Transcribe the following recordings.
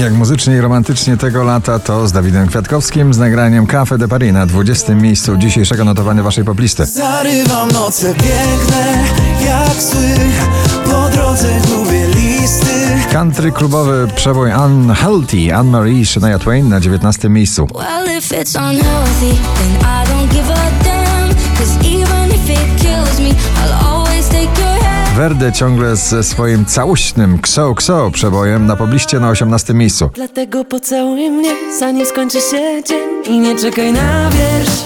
Jak muzycznie i romantycznie tego lata to z Dawidem Kwiatkowskim z nagraniem Cafe de Paris na 20. miejscu dzisiejszego notowania waszej poplisty. Zarywam noce piękne jak sły Po drodze gubię listy Country klubowy przebój Unhealthy Anne-Marie Shania Twain na 19. miejscu. Well, Werde ciągle ze swoim całuśnym Kso Kso przebojem na pobliście na 18. miejscu. Dlatego pocałuj mnie zanim skończy się dzień I nie czekaj na wiersz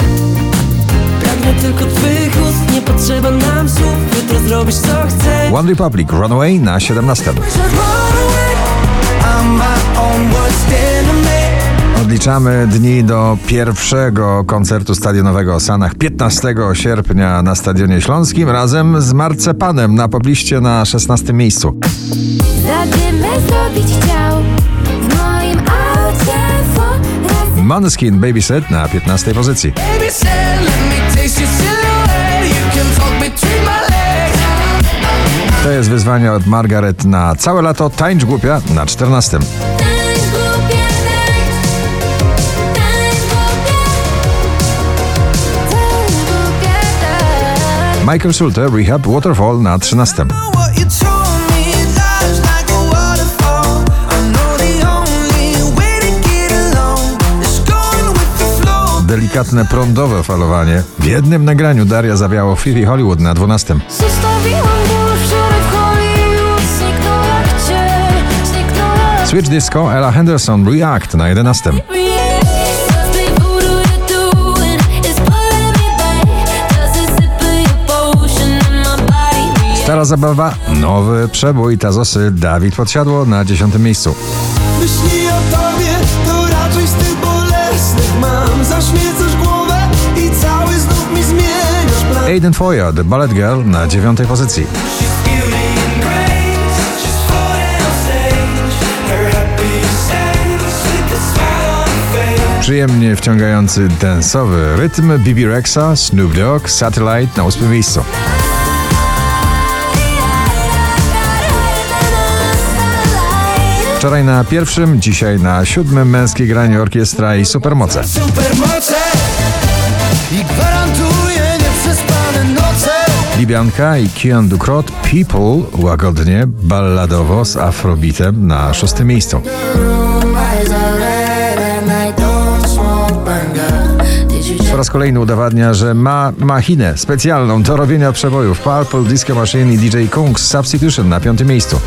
Pragnę tylko twych ust Nie potrzeba nam słów Jutro zrobisz co chcę One Republic Runaway na 17. I'm my own worst enemy Odliczamy dni do pierwszego koncertu stadionowego o Sanach 15 sierpnia na Stadionie Śląskim razem z Marcepanem na pobliście na 16. miejscu. Zadymę zrobić chciał w moim aucie raz Måneskin Babysit na 15 pozycji. To jest wyzwanie od Margaret na całe lato. Tańcz głupia na 14. Michael Schulte Rehab Waterfall na 13. What you told me lies like a waterfall I know the only way to get along Is going with the flow Delikatne prądowe falowanie. W jednym nagraniu Daria zawiało Phoebe Hollywood na 12. Zostawiłam ból wczoraj w Hollywood Zniknął jak cień, zniknął jak Switch Disco Ella Henderson React na 11. Stara zabawa, nowy przebój Tazosy Dawid Podsiadło na 10. miejscu. Myśli o tobie to raczej z tych bolesnych mam Zaśmiecasz głowę i cały znów mi zmieniasz plan Aiden Foya The Ballet Girl na 9. pozycji. Przyjemnie wciągający densowy rytm Bibi Rexa, Snoop Dogg, Satellite na 8. miejscu. Wczoraj na pierwszym, dzisiaj na siódmym męskie granie orkiestra i supermoce. Supermoce i gwarantuję nieprzespane noce Libianka i Kian Dukrot People łagodnie, balladowo z afrobitem na szóstym miejscu. Po raz kolejny udowadnia, że ma machinę specjalną do robienia przebojów. Purple Disco Machine i DJ Kungs Substitution na piątym miejscu.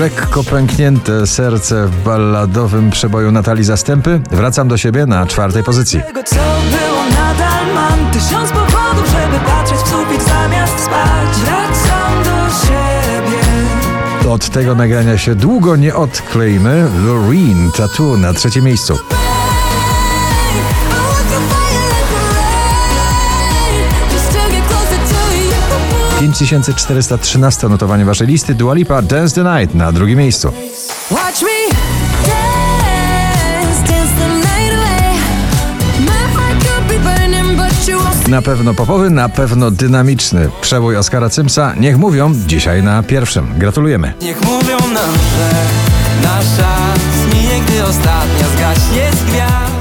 Lekko pęknięte serce w balladowym przeboju Natalii Zastępy. Wracam do siebie na czwartej pozycji. Tego co było nadal mam Tysiąc powodów, żeby patrzeć w sufit zamiast spać Wracam do siebie Od tego nagrania się długo nie odklejmy. Loreen Tattoo na trzecim miejscu. 5413 notowanie waszej listy. Dua Lipa Dance the Night na drugim miejscu. Watch me Na pewno popowy, na pewno dynamiczny. Przebój Oskara Cymsa. Niech mówią dzisiaj na pierwszym. Gratulujemy. Niech mówią nam, że nasza zminie, gdy ostatnia zgaśnie z gwiazd